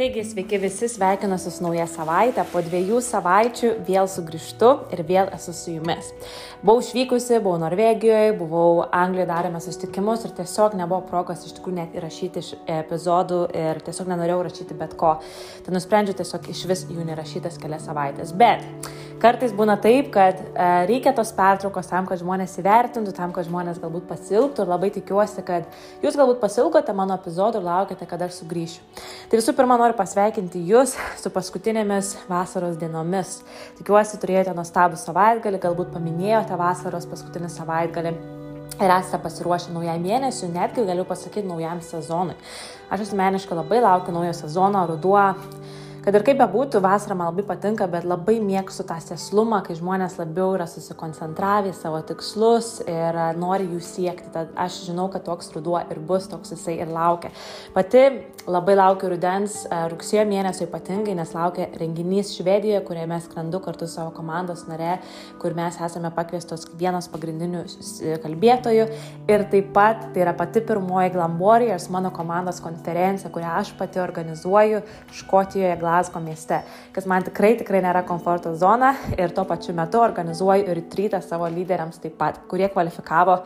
Taigi, sveiki visi, sveikinuosi su nauja savaitė. Po dviejų savaičių vėl sugrįžtu ir vėl esu su jumis. Buvau išvykusi, buvau Norvegijoje, buvau Anglijoje, darėme susitikimus ir tiesiog nebuvo progos iš tikrųjų net įrašyti epizodų ir tiesiog nenorėjau rašyti bet ko. Tai nusprendžiau tiesiog iš vis jų nerašytas kelias savaitės. Bet kartais būna taip, kad e, reikia tos pertraukos tam, kad žmonės įvertintų, tam, kad žmonės galbūt pasilgtų ir labai tikiuosi, kad jūs galbūt pasilgote mano epizodų ir laukite, kada aš sugrįšiu. Tai visų pirma, noriu pasveikinti Jūs su paskutinėmis vasaros dienomis. Tikiuosi, turėjote nuostabų savaitgalį, galbūt paminėjote vasaros paskutinį savaitgalį. Ir esate pasiruošę naujam mėnesiu, netgi galiu pasakyti naujam sezonui. Aš asmeniškai labai laukiu naujo sezono, ruduo, Kad ir kaip bebūtų, vasara man labai patinka, bet labai mėgstu tą seslumą, kai žmonės labiau yra susikoncentravę į savo tikslus ir nori jų siekti. Tad aš žinau, kad toks ruduo ir bus, toks jisai ir laukia. Pati labai laukiu rudens, e, rugsėjo mėnesio ypatingai, nes laukia renginys Švedijoje, kuriame skrendu kartu su savo komandos nare, kur mes esame pakviestos vienas pagrindinių kalbėtojų. Ir taip pat tai yra pati pirmoji Glamborijas mano komandos konferencija, kurią aš pati organizuoju Škotijoje. Glasgow mieste, kas man tikrai tikrai nėra komforto zona ir tuo pačiu metu organizuoju ir rytą savo lyderiams taip pat, kurie kvalifikavo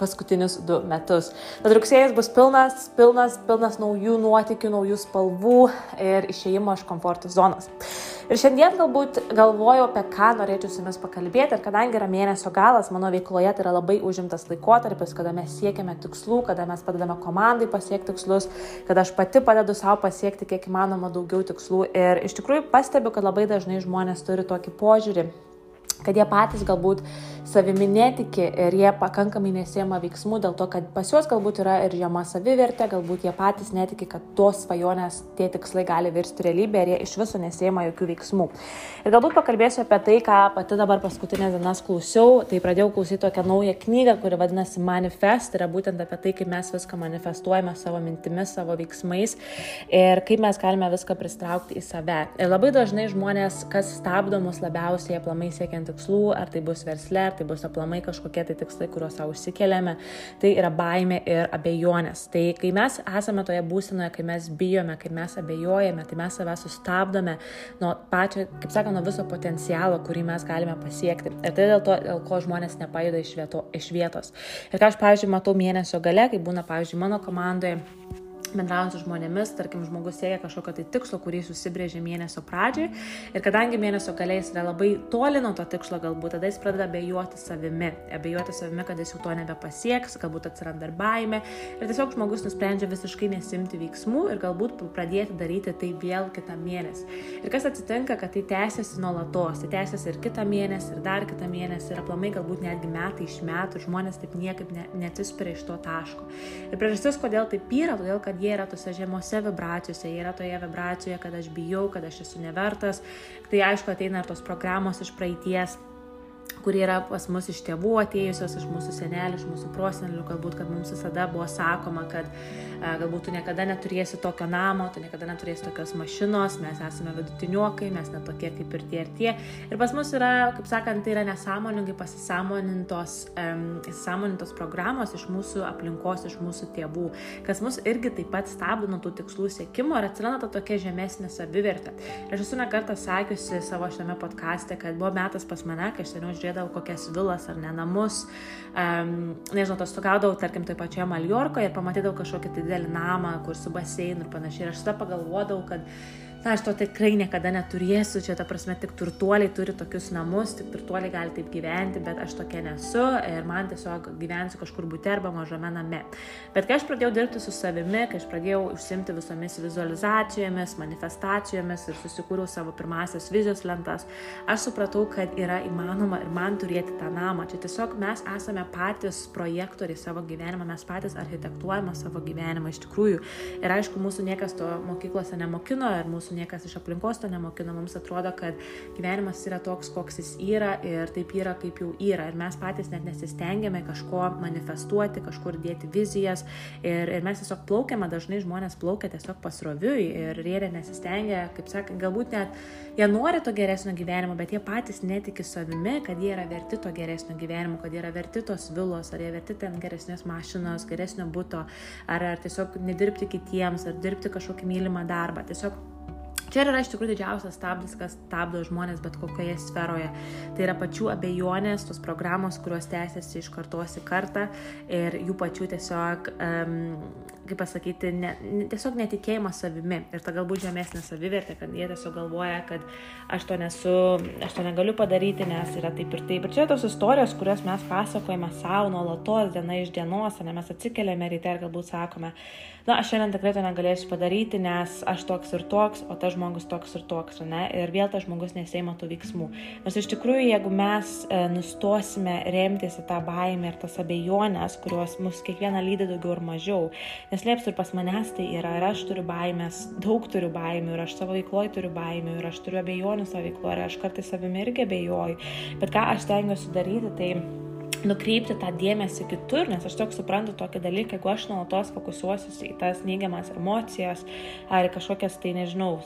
paskutinius du metus. Tad rugsėjas bus pilnas, pilnas, pilnas naujų nuotikių, naujų spalvų ir išėjimo iš komforto zonos. Ir šiandien galbūt galvoju, apie ką norėčiau su jumis pakalbėti ir kadangi yra mėnesio galas, mano veikloje tai yra labai užimtas laikotarpis, kada mes siekiame tikslų, kada mes padedame komandai pasiekti tikslus, kada aš pati padedu savo pasiekti kiek įmanoma daugiau tikslų. Ir iš tikrųjų pastebiu, kad labai dažnai žmonės turi tokį požiūrį kad jie patys galbūt savimi netiki ir jie pakankamai nesėma veiksmų dėl to, kad pas juos galbūt yra ir žema savivertė, galbūt jie patys netiki, kad tos svajonės, tie tikslai gali virsti realybė ir jie iš viso nesėma jokių veiksmų. Ir galbūt pakalbėsiu apie tai, ką pati dabar paskutinės dienas klausiau, tai pradėjau klausyti tokią naują knygą, kuri vadinasi Manifest, tai yra būtent apie tai, kaip mes viską manifestuojame savo mintimis, savo veiksmais ir kaip mes galime viską pristraukti į save. Ir labai dažnai žmonės, kas stabdo mus labiausiai aplamai siekiant tikslų, ar tai bus versle, ar tai bus aplamai kažkokie tai tikslai, kuriuos savo užsikeliame, tai yra baime ir abejonės. Tai kai mes esame toje būsenoje, kai mes bijome, kai mes abejojame, tai mes save sustabdome nuo pačio, kaip sakoma, nuo viso potencialo, kurį mes galime pasiekti. Ir tai dėl to, dėl ko žmonės nepajuda iš, vieto, iš vietos. Ir ką aš, pavyzdžiui, matau mėnesio gale, kai būna, pavyzdžiui, mano komandoje bendraujant su žmonėmis, tarkim, žmogus siekia kažkokio tai tikslo, kurį susibrėžė mėnesio pradžiai ir kadangi mėnesio galiais yra labai toli nuo to tikslo galbūt, tada jis pradeda abejoti savimi, abejoti savimi, kad jis jau to nebepasieks, galbūt atsiranda ir baime ir tiesiog žmogus nusprendžia visiškai nesimti veiksmų ir galbūt pradėti daryti tai vėl kitą mėnesį. Ir kas atsitinka, kad tai tęsiasi nuolatos, tai tęsiasi ir kitą mėnesį, ir dar kitą mėnesį, ir aplamai galbūt netgi metai iš metų, ir žmonės taip niekaip ne, neatsispiria iš to taško. Ir priežastis, kodėl taip yra, todėl kad jie yra tose žemose vibracijose, jie yra toje vibracijoje, kad aš bijau, kad aš esu nevertas. Tai aišku, ateina ir tos programos iš praeities kurie yra pas mus iš tėvų atėjusios, iš mūsų senelių, iš mūsų prosenelių, galbūt, kad mums visada buvo sakoma, kad a, galbūt tu niekada neturėsi tokio namo, tu niekada neturėsi tokios mašinos, mes esame vidutiniokai, mes netokie kaip ir tie ir tie. Ir pas mus yra, kaip sakant, tai yra nesąmoningai pasisamonintos, um, programos iš mūsų aplinkos, iš mūsų tėvų, kas mus irgi taip pat stabdo nuo tų tikslų siekimo ir atsiranda ta tokia žemesnė savivertė. Ir aš esu nekartą sakiusi savo šiame podkastė, kad buvo metas pas mane, kai aš seniau žiūrėjau turėdavau kokias vilas ar ne namus, um, nežinau, tos tokaudavau, tarkim, toje pačioje Maljorkoje ir pamatydavau kažkokį tai didelį namą, kur su baseinu ir panašiai. Ir aš tada pagalvodavau, kad na, aš to tikrai niekada neturėsiu, čia ta prasme tik turtuoliai turi tokius namus, tik turtuoliai gali taip gyventi, bet aš tokia nesu ir man tiesiog gyvensiu kažkur būti arba mažame name. Bet kai aš pradėjau dirbti su savimi, kai aš pradėjau užsimti visomis vizualizacijomis, manifestacijomis ir susikūriau savo pirmasias vizijos lentas, aš supratau, kad yra įmanoma ir man turėti tą namą. Čia tiesiog mes esame patys projektoriai savo gyvenimą, mes patys architektuojame savo gyvenimą iš tikrųjų. Ir aišku, mūsų niekas to mokyklose nemokino ir mūsų mūsų niekas iš aplinkos to nemokina, mums atrodo, kad gyvenimas yra toks, koks jis yra ir taip yra, kaip jau yra. Ir mes patys net nesistengiame kažko manifestuoti, kažkur dėti vizijas. Ir, ir mes tiesiog plaukiame, dažnai žmonės plaukia tiesiog pasroviui ir jie nesistengia, kaip sakant, galbūt net jie nori to geresnio gyvenimo, bet jie patys netiki savimi, kad jie yra verti to geresnio gyvenimo, kad jie yra verti tos vilos, ar jie verti ten geresnės mašinos, geresnio būto, ar, ar tiesiog nedirbti kitiems, ar dirbti kažkokį mylimą darbą. Tiesiog Čia yra iš tikrųjų didžiausias stabdis, kas stabdo žmonės bet kokioje sferoje. Tai yra pačių abejonės, tos programos, kurios tęsiasi iš kartos į kartą ir jų pačių tiesiog, um, kaip pasakyti, ne, tiesiog netikėjimas savimi ir ta galbūt žemesnė savivertė, kad jie tiesiog galvoja, kad aš to nesu, aš to negaliu padaryti, nes yra taip ir taip. Ir čia tos istorijos, kurias mes pasakojame savo nuolatos, diena iš dienos, ne mes atsikeliame ryte ir galbūt sakome, na, aš šiandien tikrai to negalėsiu padaryti, nes aš toks ir toks, o tas žmogus toks ir toks, ne? Ir vėl tas žmogus nesėima tų veiksmų. Nors iš tikrųjų, jeigu mes e, nustosime remtis į tą baimę ir tas abejonės, kurios mus kiekvieną lydi daugiau ir mažiau, neslėpsiu ir pas manęs tai yra, ir aš turiu baimės, daug turiu baimių, ir aš savo veikloje turiu baimių, ir aš turiu abejonių savo veikloje, ir aš kartais savimi irgi abejoju. Bet ką aš stengiuosi daryti, tai nukreipti tą dėmesį kitur, nes aš tiesiog suprantu tokį dalyką, jeigu aš nuolatos fokusuosiu į tas neigiamas emocijas ar kažkokias, tai nežinau,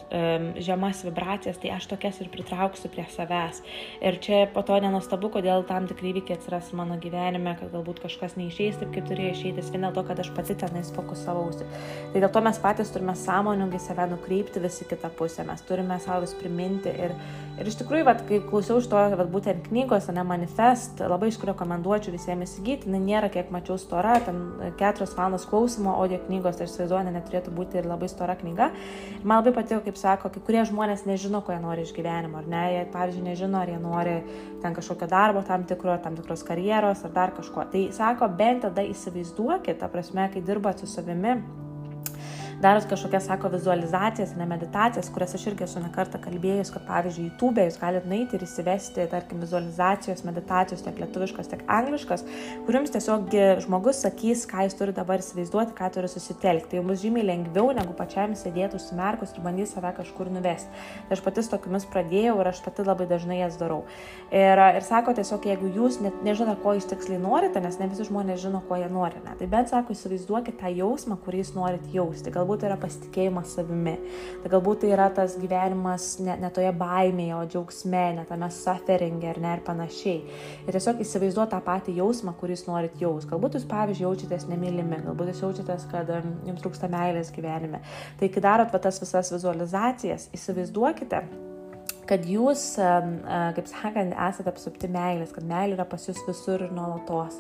žemas vibracijas, tai aš tokias ir pritrauksiu prie savęs. Ir čia po to nenustabu, kodėl tam tikrai įvykiai atsiras mano gyvenime, kad galbūt kažkas neišeis taip, kaip turėjo išeiti, vien dėl to, kad aš pati tenais fokusavausi. Tai dėl to mes patys turime sąmoningai save nukreipti visi kitą pusę, mes turime savo vis priminti. Ir, ir iš tikrųjų, vat, kai klausiau iš to, vat, būtent knygos, ne manifest, labai iš rekomenduoju rekomenduočiau visiems įsigyti, jinai nėra, kiek mačiau, stora, ten keturios valandos klausimo audio knygos, tai aš įsivaizduoju, neturėtų būti ir labai stora knyga. Ir man labai patiko, kaip sako, kai kurie žmonės nežino, ko jie nori iš gyvenimo, ar ne, jie, pavyzdžiui, nežino, ar jie nori ten kažkokio darbo tam tikro, tam tikros karjeros ar dar kažko. Tai sako, bent tada įsivaizduokit, ta prasme, kai dirbat su savimi, darot kažkokias, sako, vizualizacijas, ne meditacijas, kurias aš irgi esu nekartą kalbėjus, kad pavyzdžiui, YouTube jūs galite nueiti ir įsivesti, tarkim, vizualizacijos, meditacijos, tiek lietuviškas, tiek angliškas, kuriums tiesiog žmogus sakys, ką jis turi dabar įsivaizduoti, ką turi susitelkti. Tai jums žymiai lengviau, negu pačiam sėdėti užsimerkus ir bandyti save kažkur nuvesti. Tai aš pati su tokiamis pradėjau ir aš pati labai dažnai jas darau. Ir, ir sako tiesiog, jeigu jūs net nežinote, ko jūs tiksliai norite, nes ne visi žmonės žino, ko jie nori, ne, tai bent sako, įsivaizduokit tą jausmą, kurį jūs norit jausti. Gal galbūt yra pasitikėjimas savimi, tai galbūt tai yra tas gyvenimas ne, ne toje baimėje, o džiaugsme, ne tame sufferinge ar ne ir panašiai. Ir tiesiog įsivaizduoti tą patį jausmą, kurį jūs norit jaus. Galbūt jūs, pavyzdžiui, jaučiatės nemylimi, galbūt jūs jaučiatės, kad jums trūksta meilės gyvenime. Tai kai darot va, tas visas vizualizacijas, įsivaizduokite, kad jūs, kaip sakant, esate apsupti meilės, kad meilė yra pas jūs visur ir nuolatos.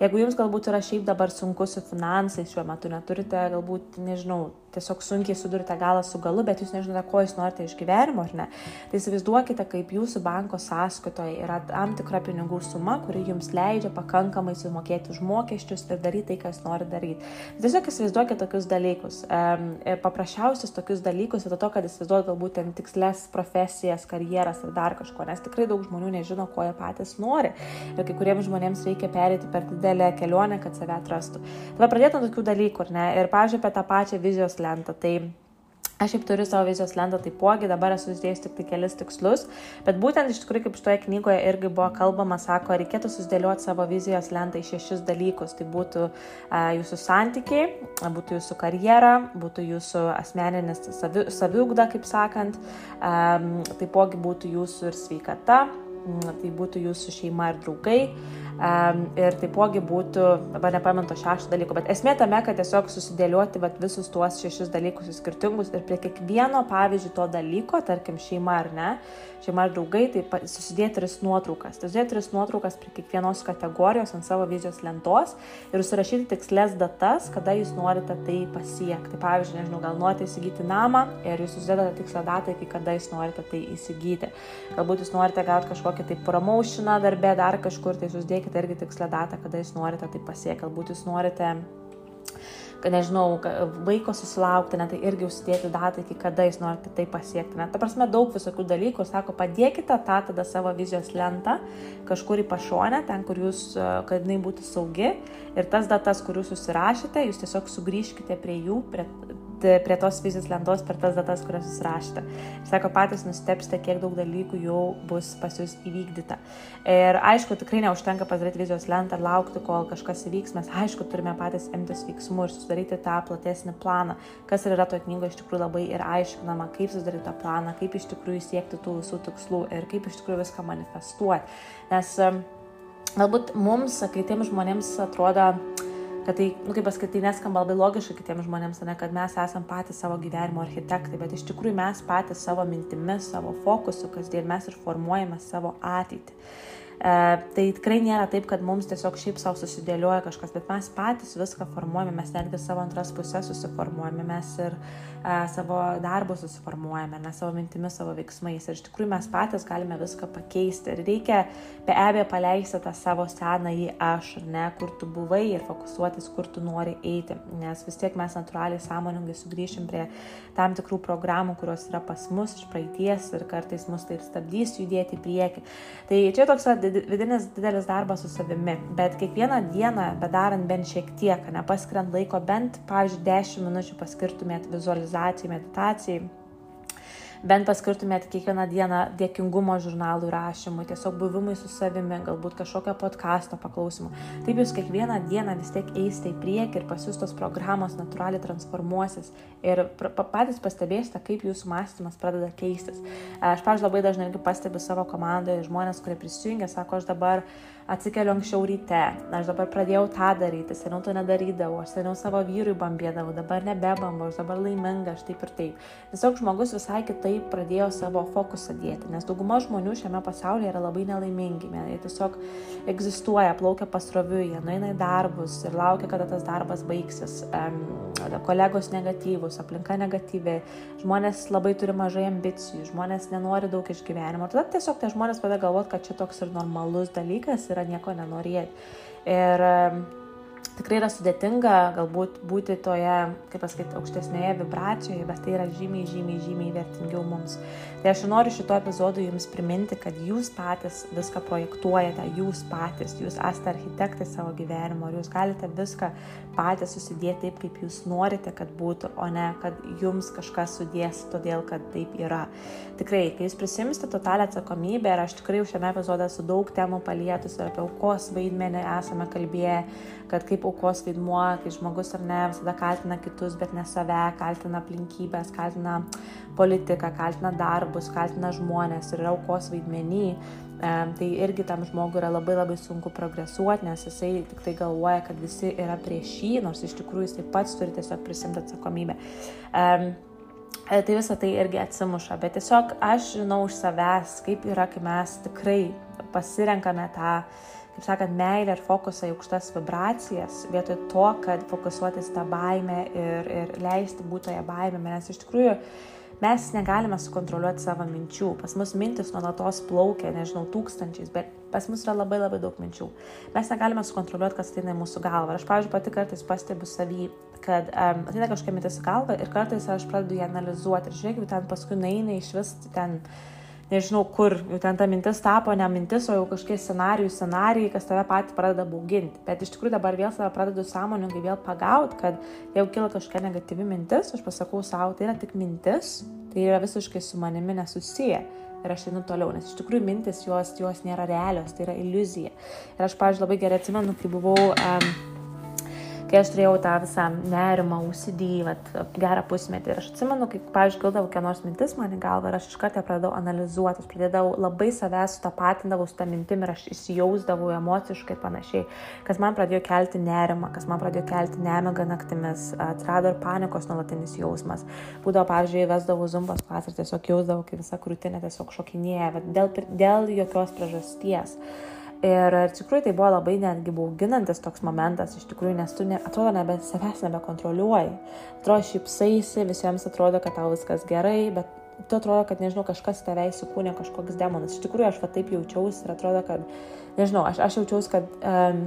Jeigu jums galbūt yra šiaip dabar sunku su finansais šiuo metu, neturite galbūt, nežinau, tiesiog sunkiai sudurite galą su galu, bet jūs nežinote, ko jūs norite iš gyvenimo, ar ne. Tai įsivaizduokite, kaip jūsų banko sąskaitoje yra tam tikra pinigų suma, kuri jums leidžia pakankamai sumokėti už mokesčius ir daryti tai, ką jūs norite daryti. Tiesiog įsivaizduokite tokius dalykus. E, paprasčiausius tokius dalykus, vietoj to, kad įsivaizduokite galbūt ten tikslės profesijas, karjeras ar dar kažko, nes tikrai daug žmonių nežino, ko jie patys nori. Ir kai kuriems žmonėms reikia perėti per didelę kelionę, kad save atrastų. Tai pradėtų tokių dalykų, ne? Ir, pažiūrėjau, apie tą pačią vizijos lentą. Tai Aš šiaip turiu savo vizijos lentą taipogi, dabar esu susidėjęs tik tai kelis tikslus, bet būtent iš tikrųjų, kaip šitoje knygoje irgi buvo kalbama, sako, reikėtų susidėlioti savo vizijos lentą į šešis dalykus. Tai būtų a, jūsų santykiai, būtų jūsų karjera, būtų jūsų asmeninis savi, saviugda, kaip sakant, a, taipogi būtų jūsų ir sveikata, tai būtų jūsų šeima ir draugai Um, ir taipogi būtų, dabar nepamenu to šešto dalyko, bet esmė tame, kad tiesiog susidėlioti vat, visus tuos šešis dalykus į skirtingus ir prie kiekvieno, pavyzdžiui, to dalyko, tarkim, šeima ar ne, šeima ar draugai, tai susidėti tris nuotraukas. Tai susidėti tris nuotraukas prie kiekvienos kategorijos ant savo vizijos lentos ir užsirašyti tikslės datas, kada jūs norite tai pasiekti. Tai pavyzdžiui, nežinau, gal norite įsigyti namą ir jūs susidedate tikslę datą, iki kada jūs norite tai įsigyti. Galbūt jūs norite gauti kažkokį tai promotioną darbę, dar kažkur tai susidėti nusidėkite irgi tikslę datą, kada jūs norite tai pasiekti. Galbūt jūs norite kad nežinau, vaiko susilaukti, net tai irgi užsidėti datą, iki kada jūs norite tai pasiekti. Net, ta prasme, daug visokių dalykų, sako, padėkite tą tada savo vizijos lentą kažkur į pašonę, ten, kur jūs, kad jinai būtų saugi ir tas datas, kur jūs susirašėte, jūs tiesiog sugrįžkite prie jų, prie, prie tos vizijos lentos per tas datas, kurias jūs rašėte. Sako, patys nustepsite, kiek daug dalykų jau bus pas jūs įvykdyta. Ir aišku, tikrai neužtenka padaryti vizijos lentą ir laukti, kol kažkas įvyks. Mes aišku turime patys imtis veiksmų ir sudaryti tą platesnį planą, kas yra toje knygoje iš tikrųjų labai ir aiškinama, kaip sudaryti tą planą, kaip iš tikrųjų siekti tų visų tikslų ir kaip iš tikrųjų viską manifestuoti. Nes galbūt mums, kai tiems žmonėms atrodo, kad tai, nu, kaip pasakyti, tai neskamba labai logiškai kitiems žmonėms, ne, kad mes esame patys savo gyvenimo architektai, bet iš tikrųjų mes patys savo mintimis, savo fokusu kasdien mes ir formuojame savo ateitį. E, tai tikrai nėra taip, kad mums tiesiog šiaip savo susidėlioja kažkas, bet mes patys viską formuojame, mes netgi savo antras pusės susiformuojame, mes ir e, savo darbus susiformuojame, ne savo mintimis, savo veiksmais. Ir iš tikrųjų mes patys galime viską pakeisti. Ir reikia be abejo paleisti tą savo senąjį aš, ne, kur tu buvai ir fokusuotis, kur tu nori eiti. Nes vis tiek mes natūraliai sąmoningai sugrįšim prie tam tikrų programų, kurios yra pas mus iš praeities ir kartais mus tai stabdys judėti į priekį. Tai čia toks vidinis didelis darbas su savimi, bet kiekvieną dieną, bedarant bent šiek tiek, nepaskiriant laiko, bent, pavyzdžiui, 10 minučių paskirtumėt vizualizacijai, meditacijai bent paskirtumėt kiekvieną dieną dėkingumo žurnalų rašymui, tiesiog buvimui su savimi, galbūt kažkokio podkasto paklausimu. Taip jūs kiekvieną dieną vis tiek eisite į priekį ir pas jūs tos programos natūraliai transformuosis ir patys pastebėsite, kaip jūsų mąstymas pradeda keistis. Aš, pavyzdžiui, labai dažnai pastebiu savo komandoje žmonės, kurie prisijungia, sako, aš dabar atsikeliu anksčiau ryte, aš dabar pradėjau tą daryti, seniau to nedarydavau, aš seniau savo vyrui bambėdavau, dabar nebebambu, aš dabar laiminga, aš taip ir taip. Tiesiog žmogus visai kitaip pradėjo savo fokusą dėti, nes dauguma žmonių šiame pasaulyje yra labai nelaimingi, jie tiesiog egzistuoja, plaukia pasroviui, jie nueina į darbus ir laukia, kada tas darbas baigsis, kolegos negatyvus, aplinka negatyvi, žmonės labai turi mažai ambicijų, žmonės nenori daug iš gyvenimo. Tada tiesiog tie žmonės pradeda galvoti, kad čia toks ir normalus dalykas yra nieko nenorėti. Ir tikrai yra sudėtinga galbūt būti toje, kaip pasakyti, aukštesnėje vibracijoje, bet tai yra žymiai, žymiai, žymiai vertingiau mums. Tai aš noriu šito epizodu jums priminti, kad jūs patys viską projektuojate, jūs patys, jūs esate architektai savo gyvenimo ir jūs galite viską patys susidėti taip, kaip jūs norite, kad būtų, o ne kad jums kažkas sudės todėl, kad taip yra. Tikrai, kai jūs prisimsite totalę atsakomybę ir aš tikrai jau šiame epizode su daug temų palietus ir apie aukos vaidmenį esame kalbėję, kad kaip aukos vaidmuo, kai žmogus ar ne visada kaltina kitus, bet ne save, kaltina aplinkybės, kaltina politiką, kaltina darbus, kaltina žmonės ir yra aukos vaidmenį, e, tai irgi tam žmogui yra labai labai sunku progresuoti, nes jisai tik tai galvoja, kad visi yra prieš jį, nors iš tikrųjų jisai pats turi tiesiog prisimti atsakomybę. Um, Tai visą tai irgi atsimuša, bet tiesiog aš žinau už savęs, kaip yra, kai mes tikrai pasirenkame tą kaip sakant, meilę ir fokusą į aukštas vibracijas, vietoj to, kad fokusuotis tą baimę ir, ir leisti būti toje baimėje, nes iš tikrųjų mes negalime sukontroliuoti savo minčių. Pas mus mintis nuolatos plaukia, nežinau, tūkstančiais, bet pas mus yra labai labai daug minčių. Mes negalime sukontroliuoti, kas ateina į mūsų galvą. Aš, pavyzdžiui, pati kartais pastebiu savį, kad um, ateina kažkokia mintis į galvą ir kartais aš pradedu ją analizuoti. Ir žiūrėk, ten paskui naina iš vis ten nežinau kur, jau ten ta mintis tapo ne mintis, o jau kažkokie scenarijų, scenarijai, kas tave patį pradeda bauginti. Bet iš tikrųjų dabar vėl save pradedu sąmoningai vėl pagauti, kad jeigu kila kažkokia negatyvi mintis, aš pasakau savo, tai yra tik mintis, tai yra visiškai su manimi nesusiję. Ir aš einu toliau, nes iš tikrųjų mintis jos, jos nėra realios, tai yra iliuzija. Ir aš, pavyzdžiui, labai gerai atsimenu, kai buvau... Um, kai aš turėjau tą visą nerimą, užsidyvat, gerą pusmetį. Ir aš atsimenu, kai, pavyzdžiui, kildavo kokia nors mintis man į galvą ir aš iš karto pradėjau analizuoti, aš pradėdavau labai savęs sutapatindavau su tą mintim ir aš įsijausdavau emociškai panašiai, kas man pradėjo kelti nerimą, kas man pradėjo kelti nemigą naktimis, atsirado ir panikos nuolatinis jausmas. Būdavo, pavyzdžiui, vesdavau zumbos klasę ir tiesiog jausdavau, kai visa krūtinė tiesiog šokinėja, bet dėl, dėl jokios priežasties. Ir iš tikrųjų tai buvo labai netgi bauginantis toks momentas, iš tikrųjų, nes tu ne, atrodo nebe savęs nebekontroliuoji. Atrodo šypsaisi, visiems atrodo, kad tau viskas gerai, bet tu atrodo, kad, nežinau, kažkas tave įsikūnė, kažkoks demonas. Iš tikrųjų, aš va taip jaučiausi ir atrodo, kad, nežinau, aš, aš jaučiausi, kad um,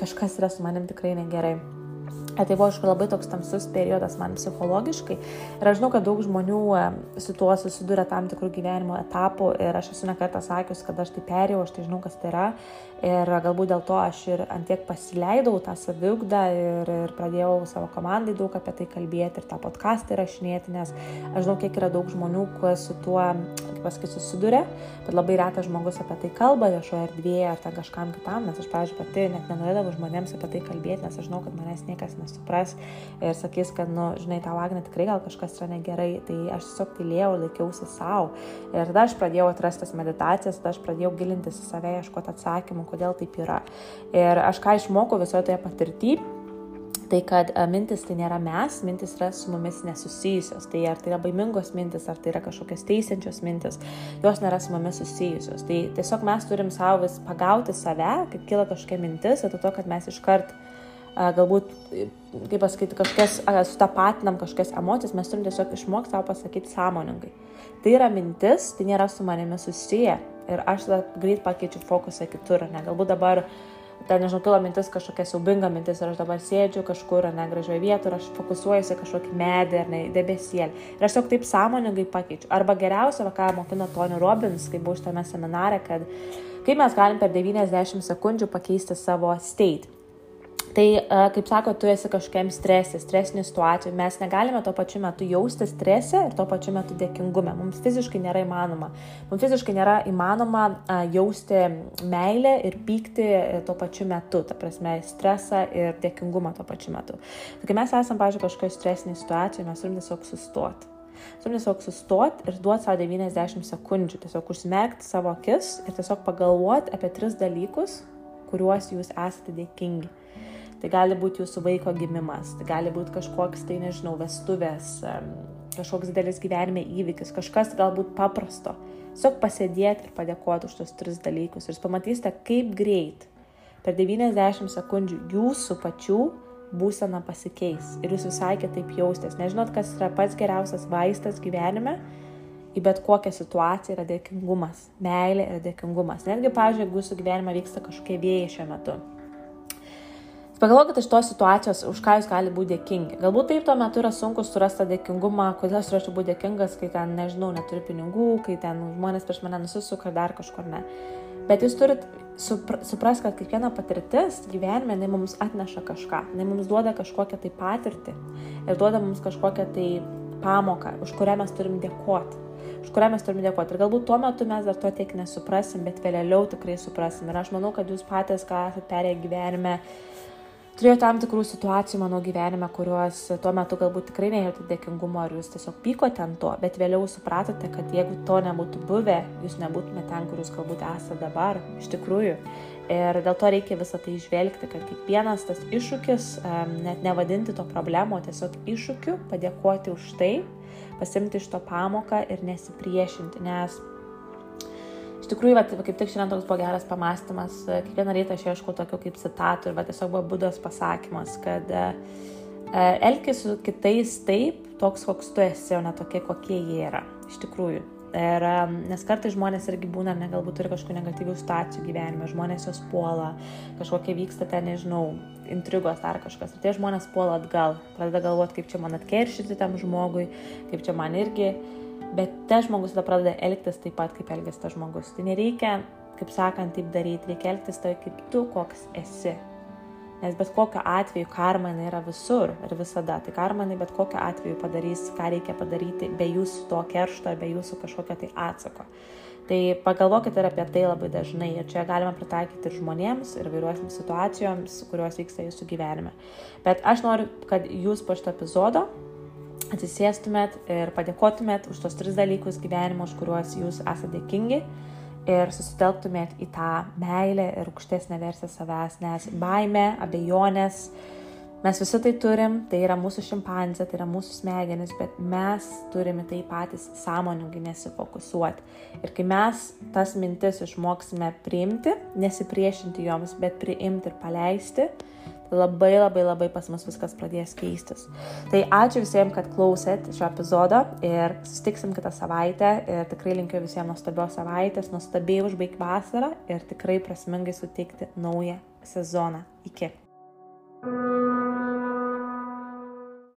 kažkas yra su manim tikrai negerai. Tai buvo, aišku, labai toks tamsus periodas man psichologiškai. Ir aš žinau, kad daug žmonių su tuo susiduria tam tikrų gyvenimo etapų ir aš esu nekartą sakius, kad aš tai perėjau, aš tai žinau, kas tai yra. Ir galbūt dėl to aš ir antiek pasileidau tą saviugdą ir, ir pradėjau savo komandai daug apie tai kalbėti ir tą podcastą įrašinėti, nes aš žinau, kiek yra daug žmonių, kuo su tuo, kaip pasakyti, susiduria, bet labai retas žmogus apie tai kalba viešoje erdvėje ar ten kažkam kitam, nes aš, pavyzdžiui, pati net nenorėdavau žmonėms apie tai kalbėti, nes aš žinau, kad manęs niekas nesupras ir sakys, kad, nu, žinai, tau Agne tikrai gal kažkas yra negerai, tai aš tiesiog tylėjau laikiausi savo. Ir tada aš pradėjau atrasti tas meditacijas, tada aš pradėjau gilintis į save, ieškoti atsakymų kodėl taip yra. Ir aš ką išmokau visoje toje patirtyje, tai kad mintis tai nėra mes, mintis yra su mumis nesusijusios. Tai ar tai yra baimingos mintis, ar tai yra kažkokios teisiančios mintis, jos nėra su mumis susijusios. Tai tiesiog mes turim savo vis pagauti save, kaip kyla kažkokia mintis, ir to, kad mes iškart galbūt, kaip pasakyti, kažkas, sutapatinam kažkokias emocijas, mes turim tiesiog išmokti savo pasakyti sąmoningai. Tai yra mintis, tai nėra su manimi susiję. Ir aš tada greit pakeičiu fokusą kitur, ne? Galbūt dabar ten, nežinau, kilo mintis kažkokia siaubinga mintis ir aš dabar sėdžiu kažkur, ne, gražioje vietoje ir aš fokusuojuosi kažkokį medį ar ne, debesėlį. Ir aš tiesiog taip sąmoningai pakeičiu. Arba geriausia, ką mokino Tony Robbins, kai buvau šitame seminare, kad kaip mes galim per 90 sekundžių pakeisti savo state. Tai, kaip sako, tu esi kažkokiam stresė, stresinių situacijų, mes negalime tuo pačiu metu jausti stresę ir tuo pačiu metu dėkingume. Mums fiziškai nėra įmanoma. Mums fiziškai nėra įmanoma jausti meilę ir pykti e, tuo pačiu metu, ta prasme, stresą ir dėkingumą tuo pačiu metu. Tai kai mes esame, pažiūrėjau, kažkokioje stresinėje situacijoje, mes turim tiesiog sustoti. Turim tiesiog sustoti ir duoti savo 90 sekundžių, tiesiog užsimerkti savo akis ir tiesiog pagalvoti apie tris dalykus, kuriuos jūs esate dėkingi. Tai gali būti jūsų vaiko gimimas, tai gali būti kažkoks, tai nežinau, vestuvės, kažkoks didelis gyvenime įvykis, kažkas galbūt paprasto. Tiesiog pasėdėti ir padėkoti už tos tris dalykus ir jūs pamatysite, kaip greit per 90 sekundžių jūsų pačių būsena pasikeis ir jūs visai kitaip jaustės. Nežinot, kas yra pats geriausias vaistas gyvenime, į bet kokią situaciją yra dėkingumas, meilė yra dėkingumas. Netgi, pavyzdžiui, jeigu jūsų gyvenime vyksta kažkokie vėjai šiuo metu, Pagalvokite iš tos situacijos, už ką jūs galite būti dėkingi. Galbūt taip tuo metu yra sunku surasti tą dėkingumą, kodėl aš turėčiau būti dėkingas, kai ten, nežinau, neturiu pinigų, kai ten žmonės prieš mane nusisuka dar kažkur ne. Bet jūs turit supra suprasti, kad kiekviena patirtis gyvenime, jinai mums atneša kažką, jinai mums duoda kažkokią tai patirtį ir duoda mums kažkokią tai pamoką, už kurią mes turim dėkoti už kurią mes turime dėkoti. Ir galbūt tuo metu mes dar to tiek nesuprasim, bet vėliau tikrai suprasim. Ir aš manau, kad jūs patys, ką esate perėję gyvenime, turėjau tam tikrų situacijų mano gyvenime, kuriuos tuo metu galbūt tikrai nejautėte dėkingumo ar jūs tiesiog pykote ant to, bet vėliau supratote, kad jeigu to nebūtų buvę, jūs nebūtumėte ten, kur jūs galbūt esate dabar, iš tikrųjų. Ir dėl to reikia visą tai išvelgti, kad kiekvienas tas iššūkis, net nevadinti to problemo, tiesiog iššūkiu, padėkoti už tai, pasimti iš to pamoką ir nesipriešinti, nes tikrųjų, va, kaip tik šiandien toks buvo geras pamastymas, kiekvieną rytą aš ieškau tokių kaip citatų ir va, tiesiog buvo būdas pasakymas, kad e, e, elkis su kitais taip, toks koks tu esi, o ne tokie, kokie jie yra. Iš tikrųjų. Ir, e, nes kartais žmonės irgi būna, ne, galbūt turi kažkokių negatyvių situacijų gyvenime, žmonės jos puola, kažkokie vyksta ten, nežinau, intrigos ar kažkas. Ir tie žmonės puola atgal, pradeda galvoti, kaip čia man atkeršyti tam žmogui, kaip čia man irgi Bet tas žmogus tada pradeda elgtis taip pat, kaip elgesi tas žmogus. Tai nereikia, kaip sakant, taip daryti, reikia elgtis tai, kaip tu koks esi. Nes bet kokiu atveju karma yra visur ir visada. Tai karma bet kokiu atveju padarys, ką reikia padaryti be jūsų to keršto be jūsų kažkokio tai atsako. Tai pagalvokite ir apie tai labai dažnai. Ir čia galima pritaikyti ir žmonėms, ir vairuosiams situacijoms, kurios vyksta jūsų gyvenime. Bet aš noriu, kad jūs po šito epizodo atsisėstumėt ir padėkotumėt už tos tris dalykus gyvenimo, už kuriuos jūs esate dėkingi ir susitelktumėt į tą meilę ir aukštesnę versiją savęs, nes baime, abejonės, mes visi tai turim, tai yra mūsų šimpanzė, tai yra mūsų smegenis, bet mes turime tai patys sąmoningai nesifokusuoti. Ir kai mes tas mintis išmoksime priimti, nesipriešinti joms, bet priimti ir paleisti, labai labai labai pas mus viskas pradės keistis. Tai ačiū visiems, kad klausėt šio epizodo ir susitiksim kitą savaitę ir tikrai linkiu visiems nuostabios savaitės, nuostabiai užbaigti vasarą ir tikrai prasmingai sutikti naują sezoną. Iki. thank you